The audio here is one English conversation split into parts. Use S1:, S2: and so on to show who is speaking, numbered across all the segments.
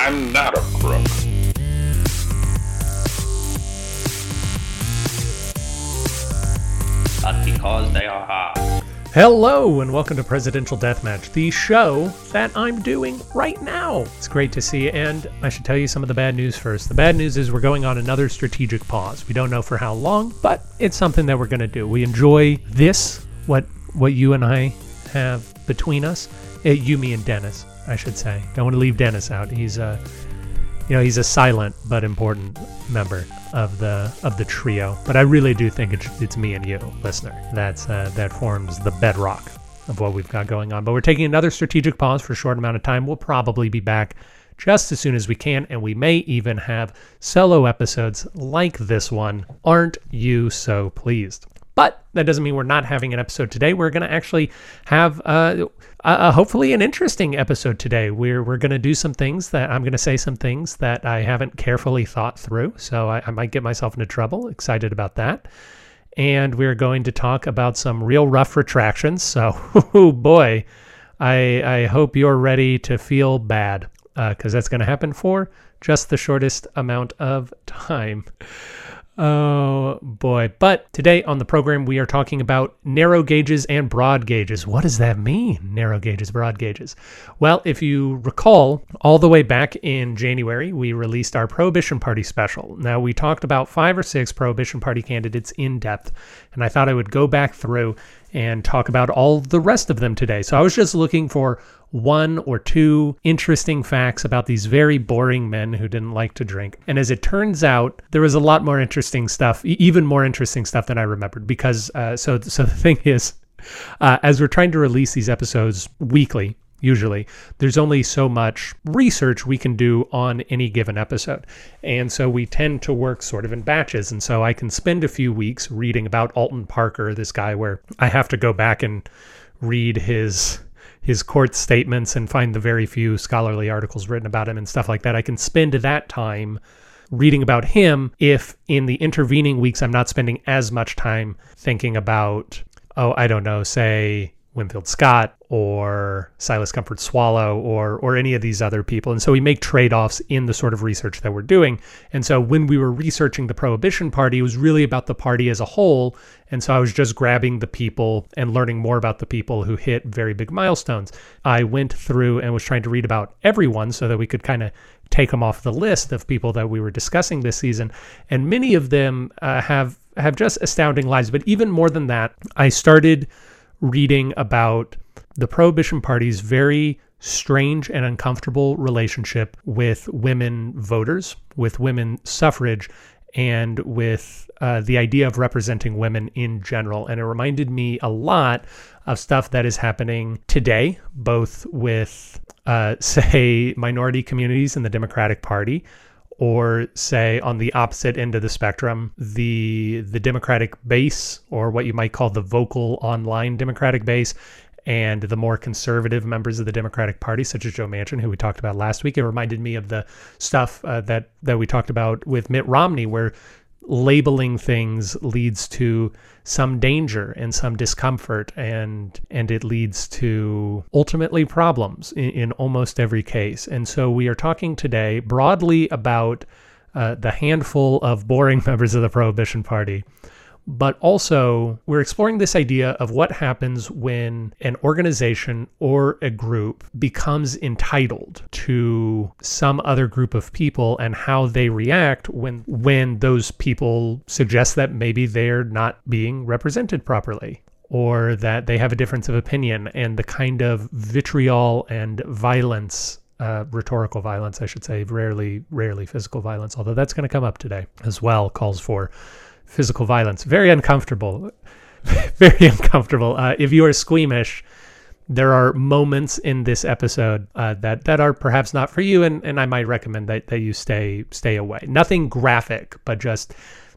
S1: I'm not a crook.
S2: But because they are hard.
S3: Hello, and welcome to Presidential Deathmatch, the show that I'm doing right now. It's great to see you, and I should tell you some of the bad news first. The bad news is we're going on another strategic pause. We don't know for how long, but it's something that we're going to do. We enjoy this, what what you and I have between us. Eh, you, me, and Dennis, I should say. Don't want to leave Dennis out. He's a, you know, he's a silent but important member of the of the trio. But I really do think it's, it's me and you, listener. That's uh, that forms the bedrock of what we've got going on. But we're taking another strategic pause for a short amount of time. We'll probably be back just as soon as we can, and we may even have solo episodes like this one. Aren't you so pleased? But that doesn't mean we're not having an episode today. We're going to actually have uh, uh, hopefully an interesting episode today. We're we're going to do some things that I'm going to say some things that I haven't carefully thought through, so I, I might get myself into trouble. Excited about that. And we're going to talk about some real rough retractions. So, oh boy, I I hope you're ready to feel bad because that's going to happen for just the shortest amount of time. Oh boy. But today on the program, we are talking about narrow gauges and broad gauges. What does that mean, narrow gauges, broad gauges? Well, if you recall, all the way back in January, we released our Prohibition Party special. Now, we talked about five or six Prohibition Party candidates in depth, and I thought I would go back through and talk about all the rest of them today. So I was just looking for one or two interesting facts about these very boring men who didn't like to drink. And as it turns out, there was a lot more interesting stuff, even more interesting stuff than I remembered. Because uh, so so the thing is, uh, as we're trying to release these episodes weekly, usually. There's only so much research we can do on any given episode. And so we tend to work sort of in batches. And so i can spend a few weeks reading about alton parker this guy where i have to go back and read his his court statements and find the very few scholarly articles written about him and stuff like that. I can spend that time reading about him if in the intervening weeks I'm not spending as much time thinking about, oh, I don't know, say Winfield Scott or Silas Comfort Swallow or or any of these other people. And so we make trade-offs in the sort of research that we're doing. And so when we were researching the Prohibition Party, it was really about the party as a whole. And so I was just grabbing the people and learning more about the people who hit very big milestones. I went through and was trying to read about everyone so that we could kind of take them off the list of people that we were discussing this season. And many of them uh, have have just astounding lives. But even more than that, I started reading about the Prohibition Party's very strange and uncomfortable relationship with women voters, with women suffrage, and with uh, the idea of representing women in general. And it reminded me a lot of stuff that is happening today, both with, uh, say, minority communities in the Democratic Party, or say on the opposite end of the spectrum, the the Democratic base, or what you might call the vocal online Democratic base, and the more conservative members of the Democratic Party, such as Joe Manchin, who we talked about last week. It reminded me of the stuff uh, that that we talked about with Mitt Romney, where labeling things leads to some danger and some discomfort and and it leads to ultimately problems in, in almost every case. And so we are talking today broadly about uh, the handful of boring members of the prohibition party but also we're exploring this idea of what happens when an organization or a group becomes entitled to some other group of people and how they react when when those people suggest that maybe they're not being represented properly or that they have a difference of opinion and the kind of vitriol and violence uh, rhetorical violence, I should say, rarely, rarely physical violence, although that's going to come up today as well, calls for physical violence. Very uncomfortable. Very uncomfortable. Uh, if you are squeamish, there are moments in this episode uh, that that are perhaps not for you, and, and I might recommend that, that you stay stay away. Nothing graphic, but just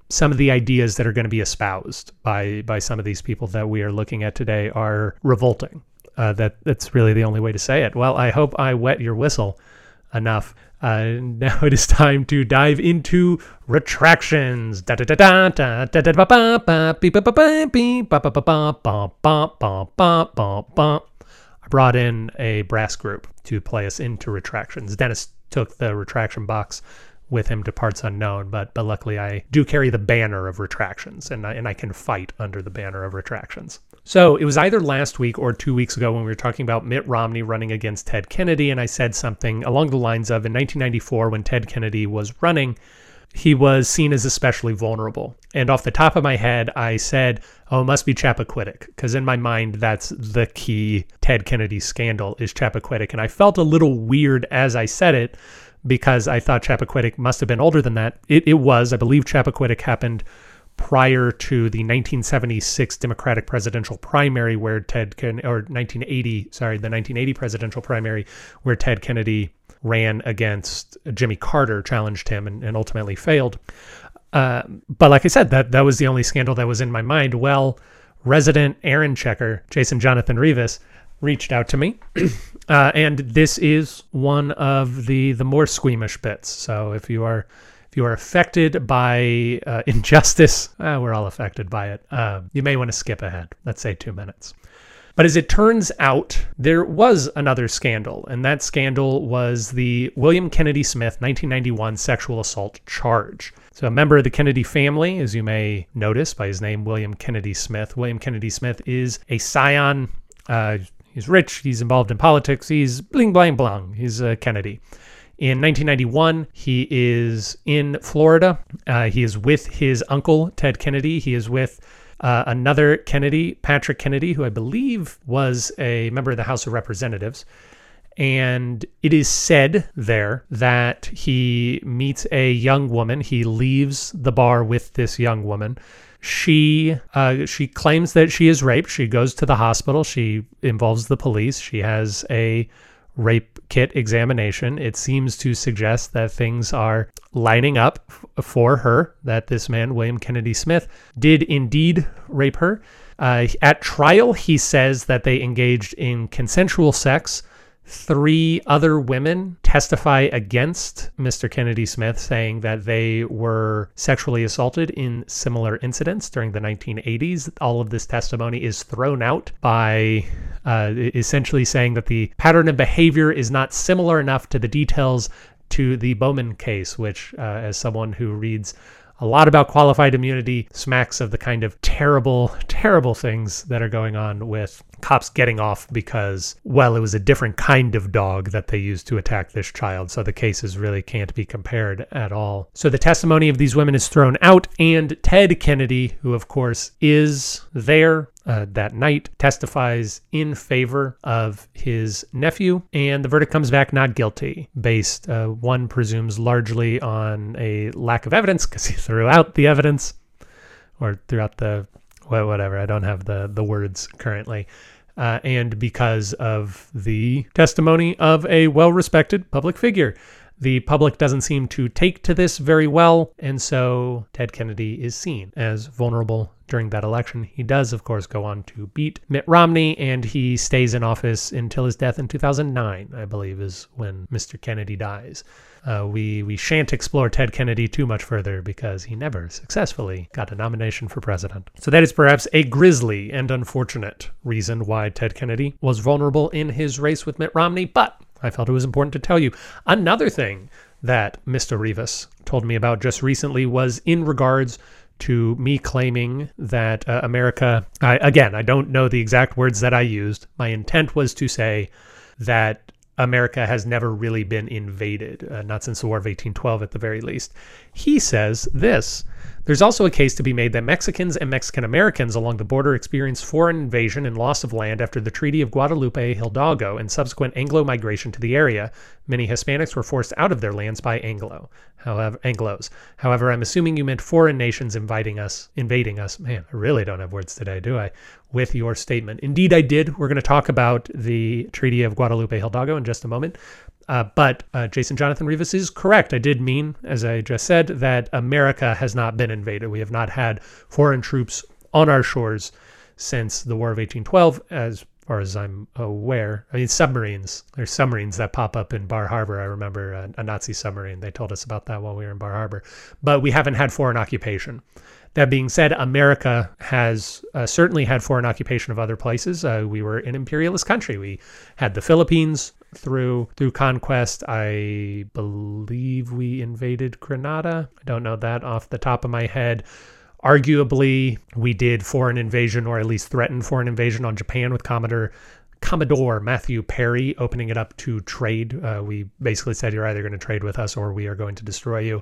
S3: some of the ideas that are going to be espoused by by some of these people that we are looking at today are revolting. Uh, that that's really the only way to say it. Well, I hope I wet your whistle enough. Uh, now it is time to dive into retractions. I brought in a brass group to play us into retractions. Dennis, took the retraction box with him to parts unknown. But but luckily, I do carry the banner of retractions, and I, and I can fight under the banner of retractions. So it was either last week or two weeks ago when we were talking about Mitt Romney running against Ted Kennedy, and I said something along the lines of in 1994 when Ted Kennedy was running he was seen as especially vulnerable. And off the top of my head, I said, oh, it must be Chappaquiddick, because in my mind, that's the key Ted Kennedy scandal is Chappaquiddick. And I felt a little weird as I said it because I thought Chappaquiddick must have been older than that. It, it was. I believe Chappaquiddick happened prior to the 1976 Democratic presidential primary where Ted Ken or 1980 sorry the 1980 presidential primary where Ted Kennedy ran against Jimmy Carter, challenged him, and, and ultimately failed. Uh, but like I said, that that was the only scandal that was in my mind. Well, resident Aaron checker Jason Jonathan Rivas reached out to me, uh, and this is one of the the more squeamish bits. So if you are if you are affected by uh, injustice, uh, we're all affected by it. Uh, you may want to skip ahead. Let's say two minutes. But as it turns out, there was another scandal, and that scandal was the William Kennedy Smith 1991 sexual assault charge. So, a member of the Kennedy family, as you may notice by his name, William Kennedy Smith. William Kennedy Smith is a scion. Uh, he's rich, he's involved in politics, he's bling, bling, bling. He's a Kennedy. In 1991, he is in Florida. Uh, he is with his uncle, Ted Kennedy. He is with uh, another Kennedy, Patrick Kennedy, who I believe was a member of the House of Representatives. And it is said there that he meets a young woman. He leaves the bar with this young woman. She uh, she claims that she is raped. She goes to the hospital. She involves the police. She has a rape kit examination, it seems to suggest that things are lining up for her, that this man, William Kennedy Smith, did indeed rape her. Uh, at trial, he says that they engaged in consensual sex three other women testify against Mr. Kennedy Smith, saying that they were sexually assaulted in similar incidents during the 1980s. All of this testimony is thrown out by uh, essentially saying that the pattern of behavior is not similar enough to the details to the Bowman case, which, uh, as someone who reads a lot about qualified immunity smacks of the kind of terrible, terrible things that are going on with cops getting off because, well, it was a different kind of dog that they used to attack this child. So the cases really can't be compared at all. So the testimony of these women is thrown out, and Ted Kennedy, who of course is there uh, that night testifies in favor of his nephew, and the verdict comes back not guilty, based, uh, one presumes, largely on a lack of evidence because he threw out the evidence or throughout the whatever. I don't have the the words currently. Uh, and because of the testimony of a well respected public figure. The public doesn't seem to take to this very well, and so Ted Kennedy is seen as vulnerable during that election. He does, of course, go on to beat Mitt Romney, and he stays in office until his death in 2009, I believe, is when Mr. Kennedy dies. Uh, we we shan't explore Ted Kennedy too much further because he never successfully got a nomination for president. So that is perhaps a grisly and unfortunate reason why Ted Kennedy was vulnerable in his race with Mitt Romney, but I felt it was important to tell you. Another thing that Mr. Rivas told me about just recently was in regards to me claiming that uh, America, I, again, I don't know the exact words that I used. My intent was to say that America has never really been invaded, uh, not since the War of 1812 at the very least. He says this there's also a case to be made that Mexicans and Mexican Americans along the border experienced foreign invasion and loss of land after the Treaty of Guadalupe Hidalgo and subsequent Anglo migration to the area. Many Hispanics were forced out of their lands by Anglo, however, Anglos. However, I'm assuming you meant foreign nations inviting us, invading us. Man, I really don't have words today, do I? With your statement. Indeed, I did. We're going to talk about the Treaty of Guadalupe Hidalgo in just a moment. Uh, but uh, Jason Jonathan Rivas is correct. I did mean, as I just said, that America has not been invaded. We have not had foreign troops on our shores since the War of 1812, as far as I'm aware. I mean, submarines. There's submarines that pop up in Bar Harbor. I remember a, a Nazi submarine. They told us about that while we were in Bar Harbor. But we haven't had foreign occupation. That being said, America has uh, certainly had foreign occupation of other places. Uh, we were an imperialist country. We had the Philippines through through conquest. I believe we invaded Grenada. I don't know that off the top of my head. Arguably, we did foreign invasion or at least threatened foreign invasion on Japan with Commodore Commodore Matthew Perry opening it up to trade. Uh, we basically said you're either going to trade with us or we are going to destroy you.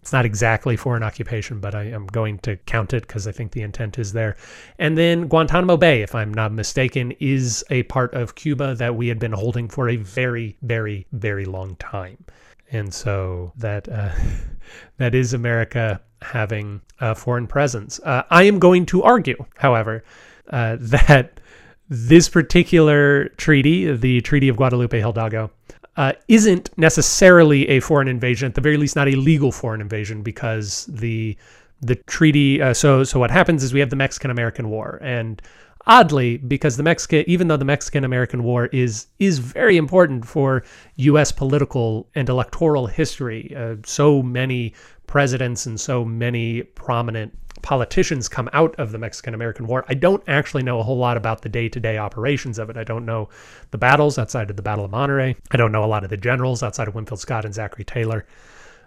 S3: It's not exactly foreign occupation, but I am going to count it because I think the intent is there. And then Guantanamo Bay, if I'm not mistaken, is a part of Cuba that we had been holding for a very, very, very long time. And so that uh, that is America having a foreign presence. Uh, I am going to argue, however, uh, that this particular treaty, the Treaty of Guadalupe Hidalgo, uh, isn't necessarily a foreign invasion, at the very least, not a legal foreign invasion, because the the treaty. Uh, so so what happens is we have the Mexican American War, and oddly, because the Mexican, even though the Mexican American War is is very important for U.S. political and electoral history, uh, so many presidents and so many prominent politicians come out of the Mexican American War. I don't actually know a whole lot about the day to day operations of it. I don't know the battles outside of the Battle of Monterrey. I don't know a lot of the generals outside of Winfield Scott and Zachary Taylor.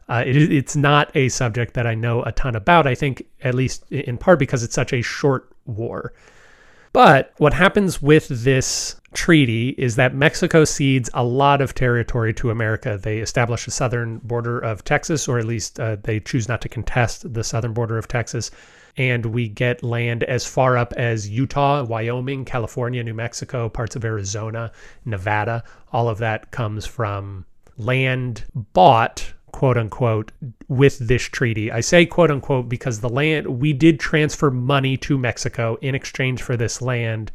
S3: Uh, it, it's not a subject that I know a ton about, I think, at least in part because it's such a short war. But what happens with this treaty is that Mexico cedes a lot of territory to America. They establish a southern border of Texas, or at least uh, they choose not to contest the southern border of Texas. And we get land as far up as Utah, Wyoming, California, New Mexico, parts of Arizona, Nevada. All of that comes from land bought quote unquote with this treaty. I say quote unquote because the land we did transfer money to Mexico in exchange for this land.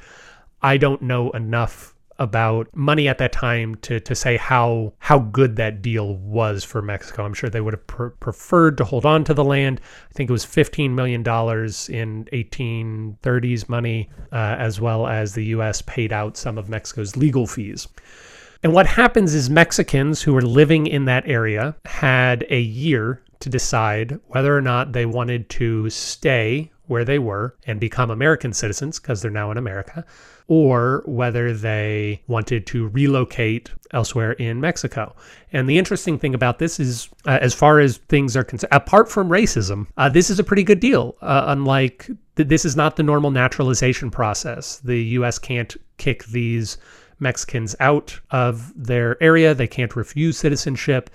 S3: I don't know enough about money at that time to to say how how good that deal was for Mexico. I'm sure they would have pr preferred to hold on to the land. I think it was 15 million dollars in 1830s money, uh, as well as the U.S. paid out some of Mexico's legal fees. And what happens is Mexicans who were living in that area had a year to decide whether or not they wanted to stay where they were and become American citizens because they're now in America, or whether they wanted to relocate elsewhere in Mexico. And the interesting thing about this is, uh, as far as things are concerned, apart from racism, uh, this is a pretty good deal. Uh, unlike th this is not the normal naturalization process. The U.S. can't kick these Mexicans out of their area. They can't refuse citizenship.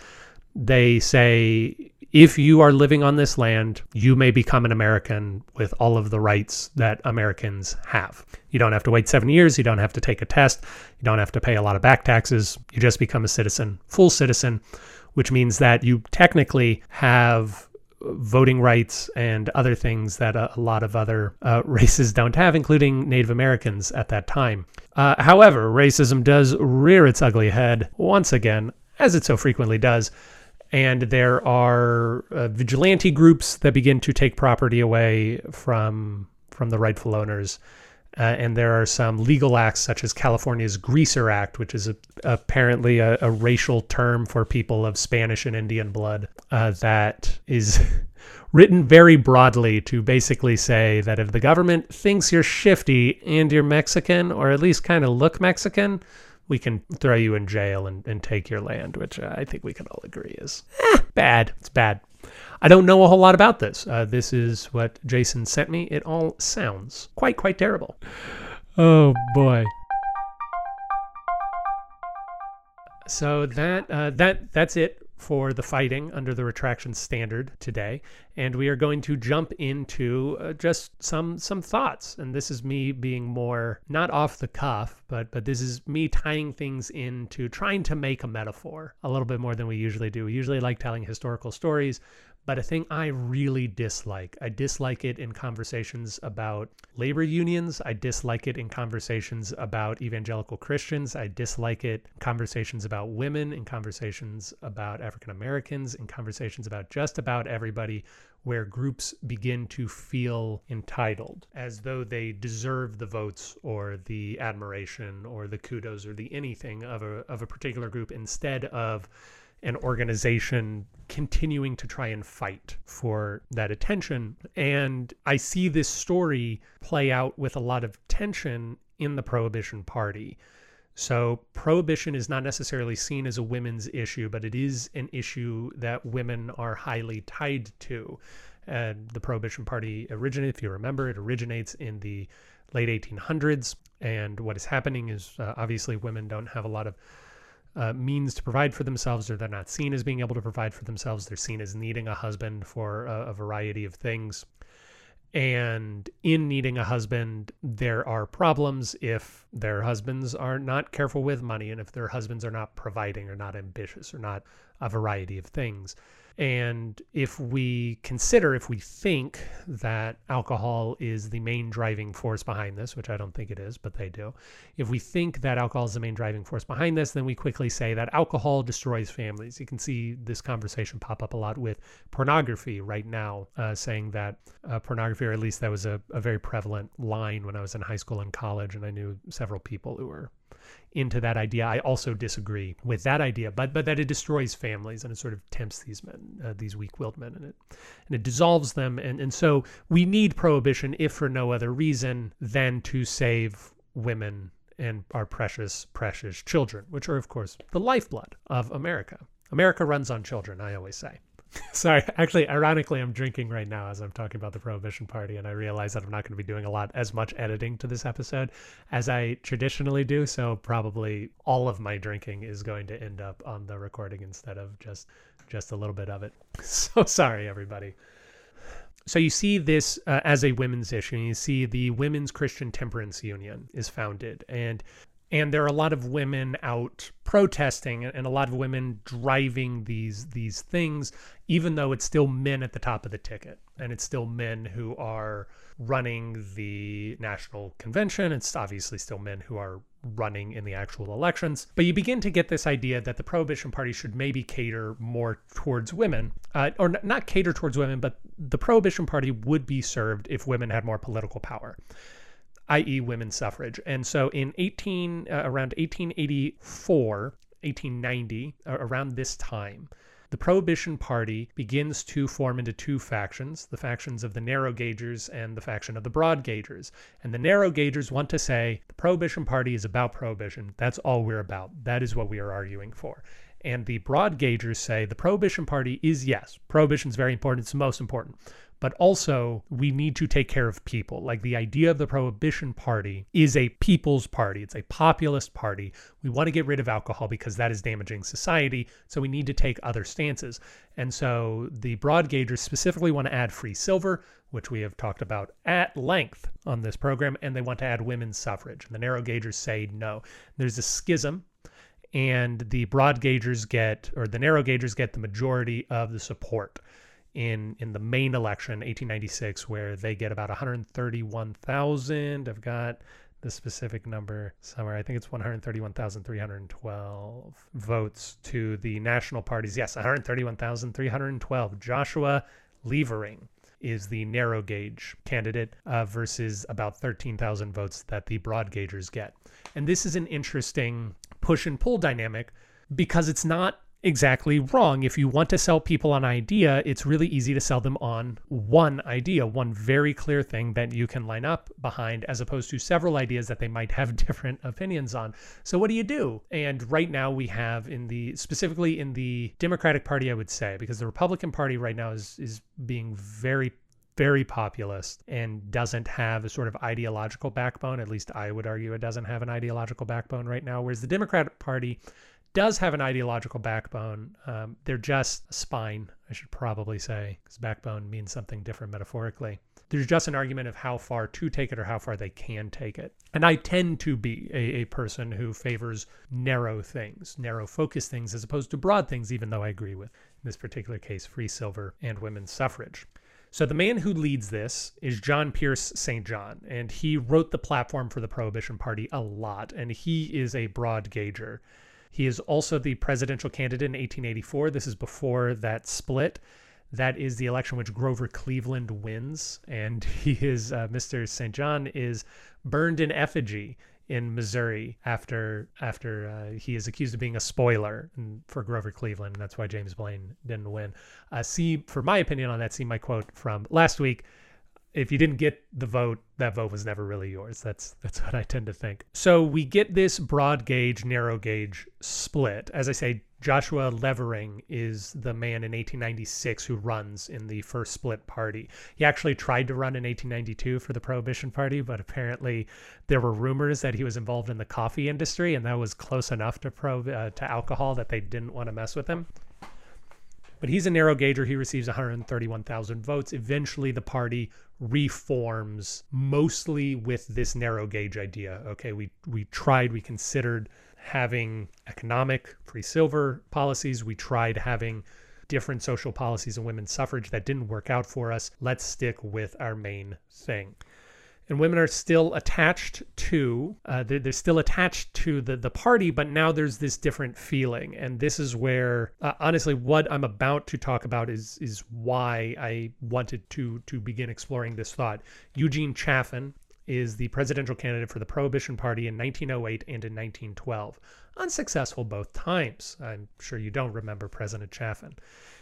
S3: They say, if you are living on this land, you may become an American with all of the rights that Americans have. You don't have to wait seven years. You don't have to take a test. You don't have to pay a lot of back taxes. You just become a citizen, full citizen, which means that you technically have voting rights and other things that a, lot of other uh, races don't have, including Native Americans at that time. Uh, however, racism does rear its ugly head once again, as it so frequently does. And there are uh, vigilante groups that begin to take property away from from the rightful owners. Uh, and there are some legal acts such as California's Greaser Act, which is a, apparently a, a, racial term for people of Spanish and Indian blood, uh, that is written very broadly to basically say that if the government thinks you're shifty and you're Mexican, or at least kind of look Mexican, we can throw you in jail and, and take your land, which I think we can all agree is eh, bad. It's bad. I don't know a whole lot about this. Uh, this is what Jason sent me. It all sounds quite, quite terrible. Oh boy. So that uh, that that's it for the fighting under the retraction standard today. And we are going to jump into uh, just some some thoughts. And this is me being more not off the cuff but but this is me tying things into trying to make a metaphor a little bit more than we usually do. We usually like telling historical stories but a thing I really dislike. I dislike it in conversations about labor unions. I dislike it in conversations about evangelical Christians. I dislike it in conversations about women, in conversations about African Americans, in conversations about just about everybody where groups begin to feel entitled as though they deserve the votes or the admiration or the kudos or the anything of a, of a particular group instead of an organization continuing to try and fight for that attention. And I see this story play out with a lot of tension in the Prohibition Party. So, prohibition is not necessarily seen as a women's issue, but it is an issue that women are highly tied to. And the Prohibition Party originated, if you remember, it originates in the late 1800s. And what is happening is uh, obviously women don't have a lot of uh, means to provide for themselves, or they're not seen as being able to provide for themselves. They're seen as needing a husband for a, a variety of things. And in needing a husband, there are problems if their husbands are not careful with money and if their husbands are not providing or not ambitious or not a variety of things. And if we consider, if we think that alcohol is the main driving force behind this, which I don't think it is, but they do, if we think that alcohol is the main driving force behind this, then we quickly say that alcohol destroys families. You can see this conversation pop up a lot with pornography right now, uh, saying that uh, pornography, or at least that was a, a very prevalent line when I was in high school and college, and I knew several people who were into that idea. I also disagree with that idea, but but that it destroys families and it sort of tempts these men, uh, these weak-willed men, and it and it dissolves them. And and so we need prohibition, if for no other reason than to save women and our precious precious children, which are of course the lifeblood of America. America runs on children, I always say. Sorry, actually, ironically, I'm drinking right now as I'm talking about the Prohibition Party, and I realize that I'm not going to be doing a lot as much editing to this episode as I traditionally do. So probably all of my drinking is going to end up on the recording instead of just just a little bit of it. So sorry, everybody. So you see this uh, as a women's issue. You see the Women's Christian Temperance Union is founded, and and there are a lot of women out protesting and a lot of women driving these these things even though it's still men at the top of the ticket. And it's still men who are running the national convention. It's obviously still men who are running in the actual elections. But you begin to get this idea that the prohibition party should maybe cater more towards women uh, or not cater towards women but the prohibition party would be served if women had more political power i.e., women's suffrage. And so in 18 uh, around 1884, 1890, uh, around this time, the Prohibition Party begins to form into two factions the factions of the narrow gaugers and the faction of the broad gaugers. And the narrow gaugers want to say the Prohibition Party is about prohibition. That's all we're about. That is what we are arguing for. And the broad gaugers say the Prohibition Party is yes, prohibition is very important, it's the most important but also we need to take care of people. Like the idea of the Prohibition Party is a people's party, it's a populist party. We want to get rid of alcohol because that is damaging society. So we need to take other stances. And so the broad gaugers specifically want to add free silver, which we have talked about at length on this program, and they want to add women's suffrage. And the narrow gaugers say no. There's a schism and the broad gaugers get or the narrow gaugers get the majority of the support in in the main election 1896 where they get about 131,000 I've got the specific number somewhere. I think it's 131,312 votes to the national parties. Yes 131,312 Joshua Levering is the narrow gauge candidate uh, versus about 13,000 votes that the broad gaugers get. And this is an interesting push and pull dynamic because it's not exactly wrong. If you want to sell people an idea, it's really easy to sell them on one idea, one very clear thing that you can line up behind, as opposed to several ideas that they might have different opinions on. So, what do you do? And right now, we have in the specifically in the Democratic Party, I would say, because the Republican Party right now is is being very very populist and doesn't have a sort of ideological backbone. At least I would argue it doesn't have an ideological backbone right now. Whereas the Democratic Party does have an ideological backbone. Um, they're just a spine, I should probably say, because backbone means something different metaphorically. There's just an argument of how far to take it or how far they can take it. And I tend to be a, a person who favors narrow things, narrow focus things, as opposed to broad things, even though I agree with in this particular case, free silver and women's suffrage. So the man who leads this is John Pierce St. John, and he wrote the platform for the Prohibition Party a lot, and he is a broad gauger. He is also the presidential candidate in 1884. This is before that split. That is the election which Grover Cleveland wins, and he is uh, Mr. St. John is burned in effigy in Missouri after after uh, he is accused of being a spoiler for Grover Cleveland. And that's why James Blaine didn't win. Uh, see, for my opinion on that, see my quote from last week. If you didn't get the vote, that vote was never really yours. That's that's what I tend to think. So we get this broad gauge, narrow gauge split. As I say, Joshua Levering is the man in 1896 who runs in the first split party. He actually tried to run in 1892 for the Prohibition Party, but apparently there were rumors that he was involved in the coffee industry, and that was close enough to pro uh, to alcohol that they didn't want to mess with him. But he's a narrow gauger. He receives 131,000 votes. Eventually, the party reforms mostly with this narrow gauge idea. Okay, we we tried, we considered having economic free silver policies. We tried having different social policies and women's suffrage that didn't work out for us. Let's stick with our main thing. And women are still attached to, uh, they're, they're, still attached to the, the party, but now there's this different feeling. And this is where, uh, honestly, what I'm about to talk about is is why I wanted to to begin exploring this thought. Eugene Chafin, is the presidential candidate for the Prohibition Party in 1908 and in 1912. Unsuccessful both times. I'm sure you don't remember President Chafin.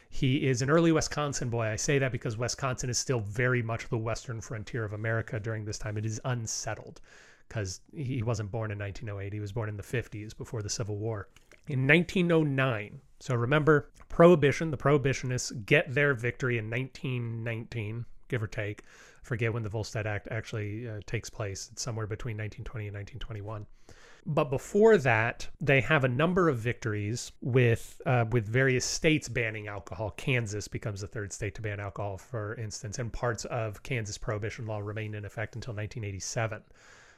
S3: He is an early Wisconsin boy. I say that because Wisconsin is still very much the western frontier of America during this time. It is unsettled because he wasn't born in 1908. He was born in the 50s before the Civil War. In 1909, so remember, Prohibition, the Prohibitionists get their victory in 1919, give or take forget when the Volstead Act actually uh, takes place. It's somewhere between 1920 and 1921. But before that, they have a number of victories with uh, with various states banning alcohol. Kansas becomes the third state to ban alcohol, for instance, and parts of Kansas prohibition law remained in effect until 1987.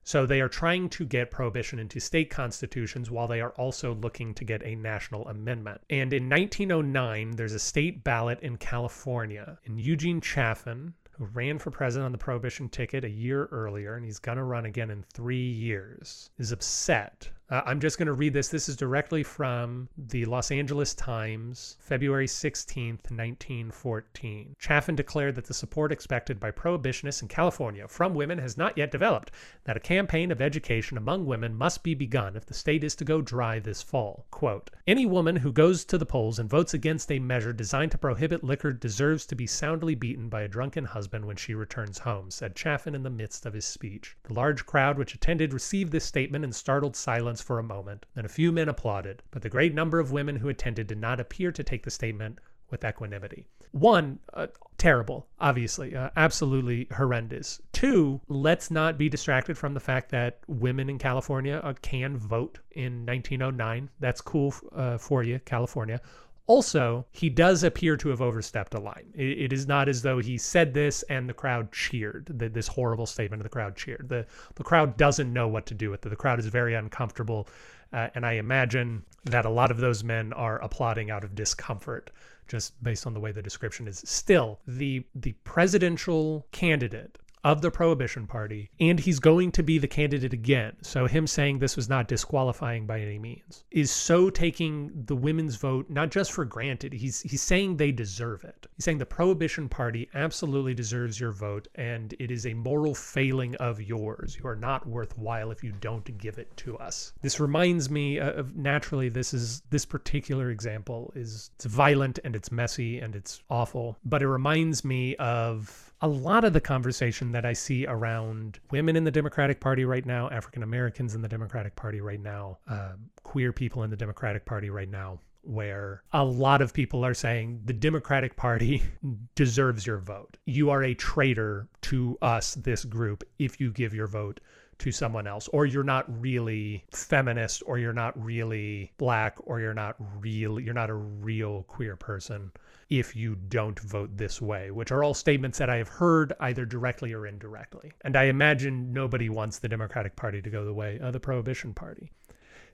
S3: So they are trying to get prohibition into state constitutions while they are also looking to get a national amendment. And in 1909, there's a state ballot in California. And Eugene Chafin, who ran for president on the prohibition ticket a year earlier, and he's going to run again in three years, is upset uh, I'm just going to read this. This is directly from the Los Angeles Times, February 16th, 1914. Chafin declared that the support expected by prohibitionists in California from women has not yet developed, that a campaign of education among women must be begun if the state is to go dry this fall. Quote, Any woman who goes to the polls and votes against a measure designed to prohibit liquor deserves to be soundly beaten by a drunken husband when she returns home, said Chafin in the midst of his speech. The large crowd which attended received this statement in startled silence silence for a moment, Then a few men applauded, but the great number of women who attended did not appear to take the statement with equanimity. One, uh, terrible, obviously, uh, absolutely horrendous. Two, let's not be distracted from the fact that women in California uh, can vote in 1909. That's cool uh, for you, California. Also, he does appear to have overstepped a line. It, it is not as though he said this and the crowd cheered. The, this horrible statement of the crowd cheered. The the crowd doesn't know what to do with it. The crowd is very uncomfortable, uh, and I imagine that a lot of those men are applauding out of discomfort, just based on the way the description is. Still, the the presidential candidate of the Prohibition Party, and he's going to be the candidate again. So, him saying this was not disqualifying by any means is so taking the women's vote not just for granted. He's he's saying they deserve it. He's saying the Prohibition Party absolutely deserves your vote, and it is a moral failing of yours. You are not worthwhile if you don't give it to us. This reminds me of naturally. This is this particular example is it's violent and it's messy and it's awful, but it reminds me of a lot of the conversation that I see around women in the Democratic Party right now, African Americans in the Democratic Party right now, uh, queer people in the Democratic Party right now, where a lot of people are saying the Democratic Party deserves your vote. You are a traitor to us, this group, if you give your vote to someone else, or you're not really feminist, or you're not really black, or you're not real, you're not a real queer person if you don't vote this way, which are all statements that I have heard either directly or indirectly. And I imagine nobody wants the Democratic Party to go the way of the Prohibition Party.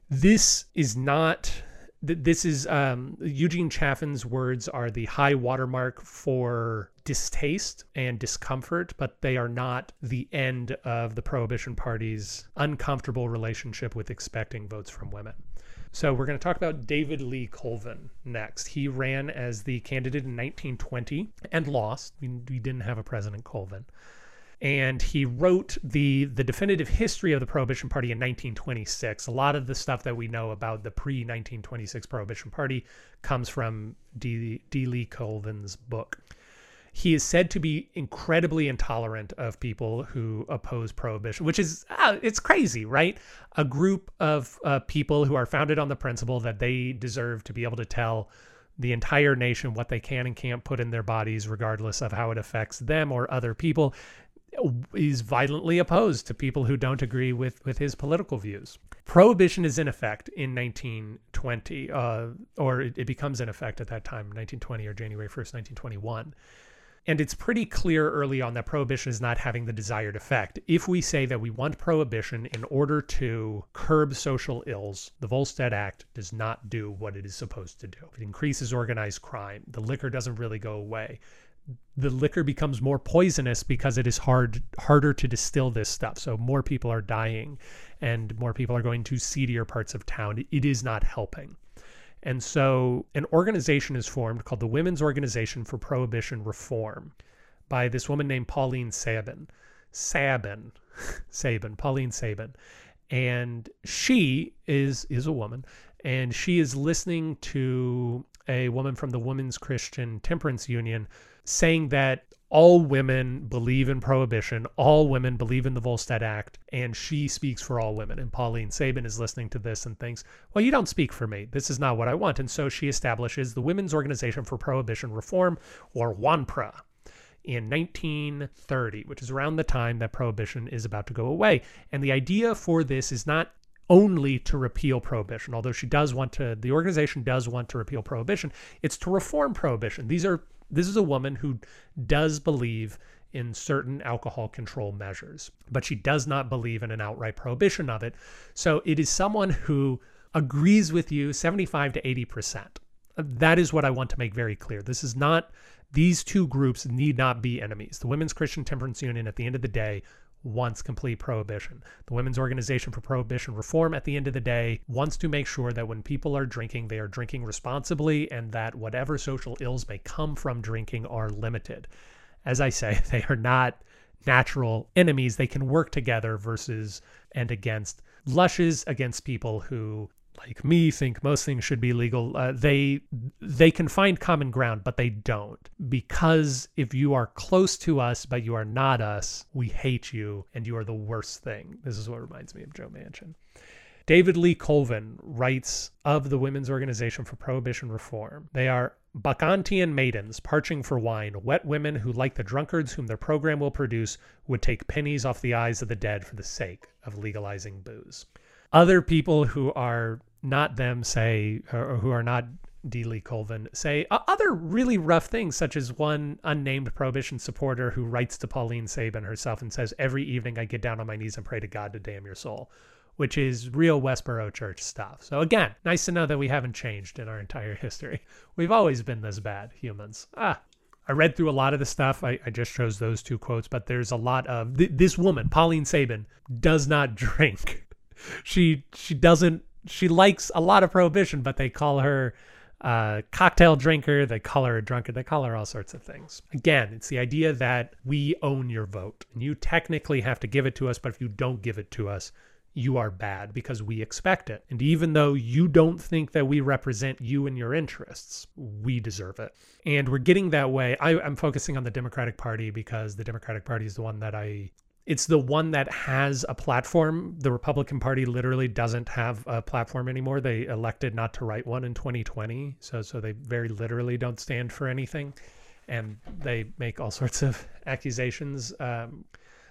S3: This is not th this is um, Eugene Chafin's words are the high watermark for distaste and discomfort, but they are not the end of the Prohibition Party's uncomfortable relationship with expecting votes from women. So we're going to talk about David Leigh Colvin next. He ran as the candidate in 1920 and lost. We, we didn't have a President Colvin and he wrote the the definitive history of the Prohibition Party in 1926. A lot of the stuff that we know about the pre 1926 Prohibition Party comes from D. D. Leigh Colvin's book. He is said to be incredibly intolerant of people who oppose prohibition, which is uh, it's crazy, right? A group of uh, people who are founded on the principle that they deserve to be able to tell the entire nation what they can and can't put in their bodies, regardless of how it affects them or other people is violently opposed to people who don't agree with with his political views. Prohibition is in effect in 1920, uh, or it, it, becomes in effect at that time, 1920 or January 1st, 1921. And it's pretty clear early on that prohibition is not having the desired effect. If we say that we want prohibition in order to curb social ills, the Volstead Act does not do what it is supposed to do. It increases organized crime. The liquor doesn't really go away the liquor becomes more poisonous because it is hard harder to distill this stuff. So more people are dying and more people are going to seedier parts of town. It is not helping. And so an organization is formed called the Women's Organization for Prohibition Reform by this woman named Pauline Sabin. Sabin, Sabin, Pauline Sabin. And she is is a woman and she is listening to a woman from the Women's Christian Temperance Union saying that all women believe in prohibition, all women believe in the Volstead Act, and she speaks for all women. And Pauline Sabin is listening to this and thinks, well, you don't speak for me. This is not what I want. And so she establishes the Women's Organization for Prohibition Reform, or WONPRA, in 1930, which is around the time that prohibition is about to go away. And the idea for this is not only to repeal prohibition, although she does want to, the organization does want to repeal prohibition, it's to reform prohibition. These are this is a woman who does believe in certain alcohol control measures, but she does not believe in an outright prohibition of it. So it is someone who agrees with you 75 to 80%. That is what I want to make very clear. This is not, these two groups need not be enemies. The Women's Christian Temperance Union, at the end of the day, wants complete prohibition. The Women's Organization for Prohibition Reform, at the end of the day, wants to make sure that when people are drinking, they are drinking responsibly and that whatever social ills may come from drinking are limited. As I say, they are not natural enemies. They can work together versus and against. Lushes against people who like me think most things should be legal. Uh, they they can find common ground but they don't. Because if you are close to us but you are not us we hate you and you are the worst thing. This is what reminds me of joe manchin. David lee colvin writes of the women's organization for prohibition reform. They are Bacchantian maidens parching for wine, wet women who, like the drunkards whom their program will produce, would take pennies off the eyes of the dead for the sake of legalizing booze. Other people who are not them say, or who are not D. Leigh Colvin, say other really rough things, such as one unnamed prohibition supporter who writes to Pauline Sabin herself and says, Every evening I get down on my knees and pray to God to damn your soul, which is real Westboro Church stuff. So, again, nice to know that we haven't changed in our entire history. We've always been this bad, humans. Ah. I read through a lot of the stuff. I, I just chose those two quotes, but there's a lot of th this woman, Pauline Sabin, does not drink. she she doesn't she likes a lot of prohibition, but they call her a cocktail drinker, they call her a drunkard, they call her all sorts of things. Again, it's the idea that we own your vote. And you technically have to give it to us, but if you don't give it to us, you are bad because we expect it. And even though you don't think that we represent you and your interests, we deserve it. And we're getting that way. I, am focusing on the Democratic Party because the Democratic Party is the one that I it's the one that has a platform. The Republican Party literally doesn't have a platform anymore. They elected not to write one in 2020, so so they very literally don't stand for anything, and they make all sorts of accusations. Um,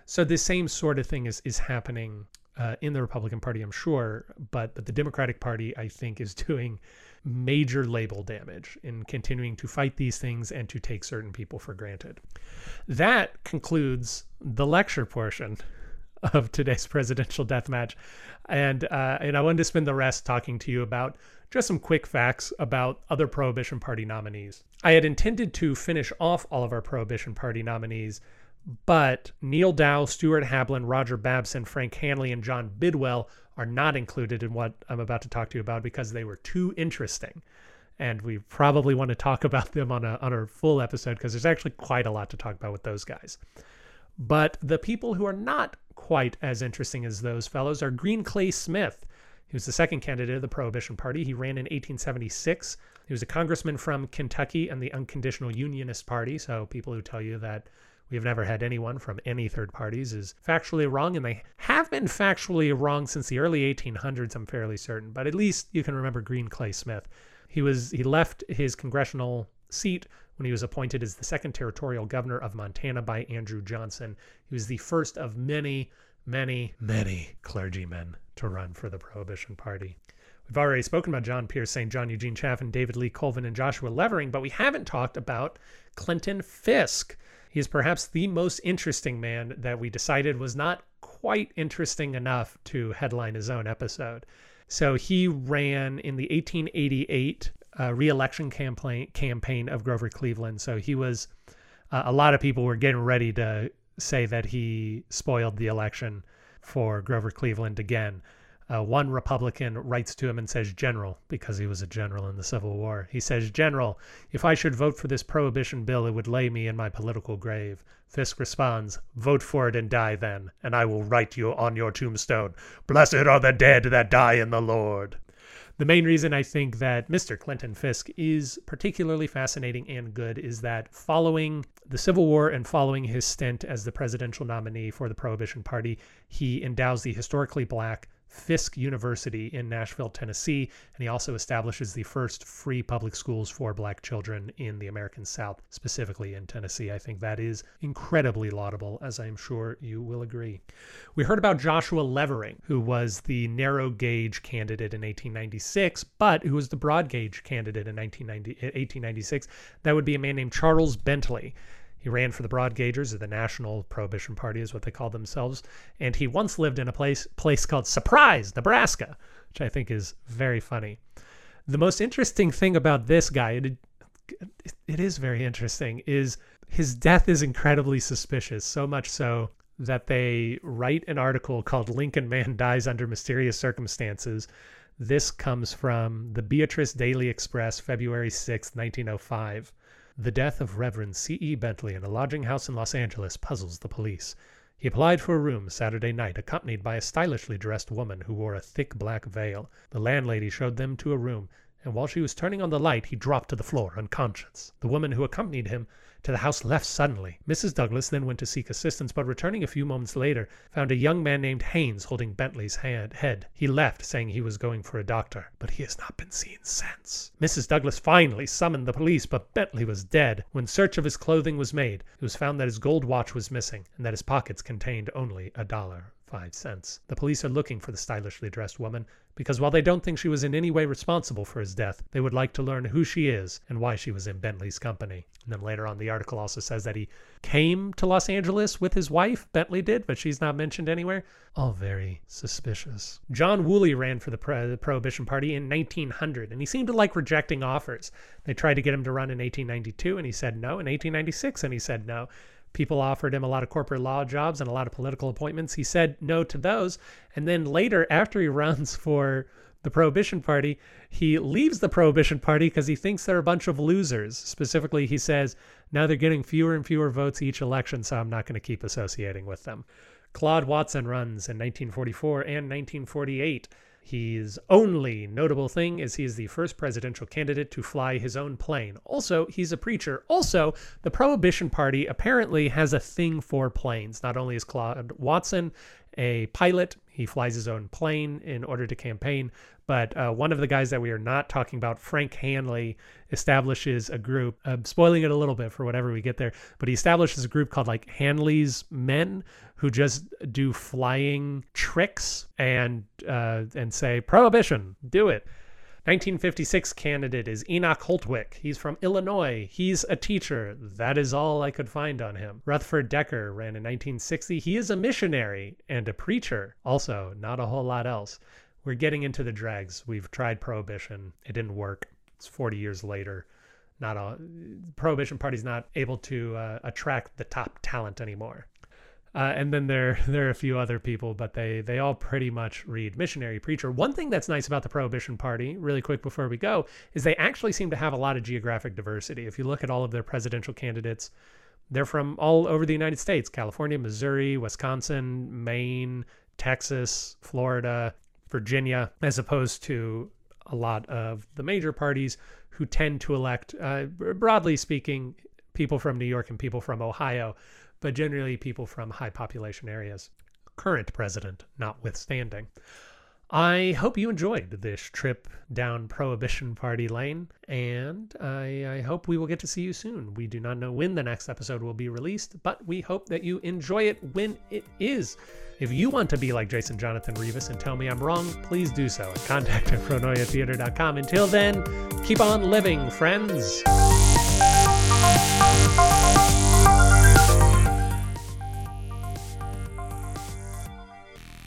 S3: so the same sort of thing is is happening uh, in the Republican Party, I'm sure, but but the Democratic Party, I think, is doing major label damage in continuing to fight these things and to take certain people for granted. That concludes the lecture portion of today's presidential death match. And, uh, and I wanted to spend the rest talking to you about just some quick facts about other Prohibition Party nominees. I had intended to finish off all of our Prohibition Party nominees, but Neal Dow, Stuart Hamblen, Roger Babson, Frank Hanly, and John Bidwell are not included in what I'm about to talk to you about because they were too interesting. And we probably want to talk about them on a, on a full episode because there's actually quite a lot to talk about with those guys. But the people who are not quite as interesting as those fellows are Green Clay Smith. Was the second candidate of the Prohibition Party. He ran in 1876. He was a congressman from Kentucky and the Unconditional Unionist Party. So people who tell you that we have never had anyone from any third parties is factually wrong, and they have been factually wrong since the early 1800s. I'm fairly certain, but at least you can remember Green Clay Smith. He was he left his congressional seat when he was appointed as the second territorial governor of Montana by Andrew Johnson. He was the first of many, many, many clergymen to run for the Prohibition Party. We've already spoken about John Pierce, St. John Eugene Chaffin, David Lee Colvin, and Joshua Levering, but we haven't talked about Clinton Fisk. He is perhaps the most interesting man that we decided was not quite interesting enough to headline his own episode. So he ran in the 1888 uh, reelection campaign campaign of Grover Cleveland. So he was uh, a lot of people were getting ready to say that he spoiled the election for Grover Cleveland again. Uh, one Republican writes to him and says, General, because he was a general in the Civil War. He says, General, if I should vote for this prohibition bill, it would lay me in my political grave. Fisk responds, Vote for it and die then, and I will write you on your tombstone, Blessed are the dead that die in the Lord. The main reason I think that Mr. Clinton Fisk is particularly fascinating and good is that following the Civil War and following his stint as the presidential nominee for the Prohibition Party, he endows the historically black Fisk University in Nashville, Tennessee, and he also establishes the first free public schools for black children in the American South, specifically in Tennessee. I think that is incredibly laudable, as I'm sure you will agree. We heard about Joshua Levering, who was the narrow gauge candidate in 1896, but who was the broad gauge candidate in 1896. That would be a man named Charles Bentley. He ran for the Broad Gaugers, or the National Prohibition Party, is what they call themselves. And he once lived in a place place called Surprise, Nebraska, which I think is very funny. The most interesting thing about this guy, it, it is very interesting, is his death is incredibly suspicious. So much so that they write an article called Lincoln Man Dies Under Mysterious Circumstances. This comes from the Beatrice Daily Express, February 6, 1905. The death of Reverend C. E. Bentley in a lodging house in Los Angeles puzzles the police. He applied for a room Saturday night, accompanied by a stylishly dressed woman who wore a thick black veil. The landlady showed them to a room, and while she was turning on the light he dropped to the floor unconscious. The woman who accompanied him to the house left suddenly. Mrs. Douglas then went to seek assistance, but returning a few moments later, found a young man named Haynes holding Bentley's hand, head. He left, saying he was going for a doctor, but he has not been seen since. Mrs. Douglas finally summoned the police, but Bentley was dead. When search of his clothing was made, it was found that his gold watch was missing, and that his pockets contained only a dollar five cents. The police are looking for the stylishly dressed woman because while they don't think she was in any way responsible for his death, they would like to learn who she is and why she was in Bentley's company. And then later on, the article also says that he came to Los Angeles with his wife, Bentley did, but she's not mentioned anywhere. All very suspicious. John Woolley ran for the, Pro the Prohibition Party in 1900, and he seemed to like rejecting offers. They tried to get him to run in 1892, and he said no. In 1896, and he said no. People offered him a lot of corporate law jobs and a lot of political appointments. He said no to those. And then later, after he runs for the Prohibition Party, he leaves the Prohibition Party because he thinks they're a bunch of losers. Specifically, he says, now they're getting fewer and fewer votes each election, so I'm not going to keep associating with them. Claude Watson runs in 1944 and 1948. His only notable thing is he is the first presidential candidate to fly his own plane. Also, he's a preacher. Also, the Prohibition Party apparently has a thing for planes. Not only is Claude Watson a pilot, he flies his own plane in order to campaign, but uh, one of the guys that we are not talking about, Frank Hanly, establishes a group. I'm spoiling it a little bit for whatever we get there, but he establishes a group called like Hanly's Men, who just do flying tricks and uh, and say prohibition, do it. 1956 candidate is Enoch Holtwick. He's from Illinois. He's a teacher. That is all I could find on him. Rutherford Decker ran in 1960. He is a missionary and a preacher. Also, not a whole lot else. we're getting into the dregs. We've tried prohibition, it didn't work. It's 40 years later. Not a prohibition party's not able to uh, attract the top talent anymore. Uh, and then there there are a few other people, but they they all pretty much read missionary preacher. One thing that's nice about the Prohibition Party, really quick before we go, is they actually seem to have a lot of geographic diversity. If you look at all of their presidential candidates, they're from all over the United States: California, Missouri, Wisconsin, Maine, Texas, Florida, Virginia, as opposed to a lot of the major parties who tend to elect, uh, broadly speaking, people from New York and people from Ohio but generally people from high population areas. Current president notwithstanding. I hope you enjoyed this trip down Prohibition Party Lane, and I, I, hope we will get to see you soon. We do not know when the next episode will be released, but we hope that you enjoy it when it is. If you want to be like Jason Jonathan Rivas and tell me I'm wrong, please do so at contact at pronoiatheater.com. Until then, keep on living, friends.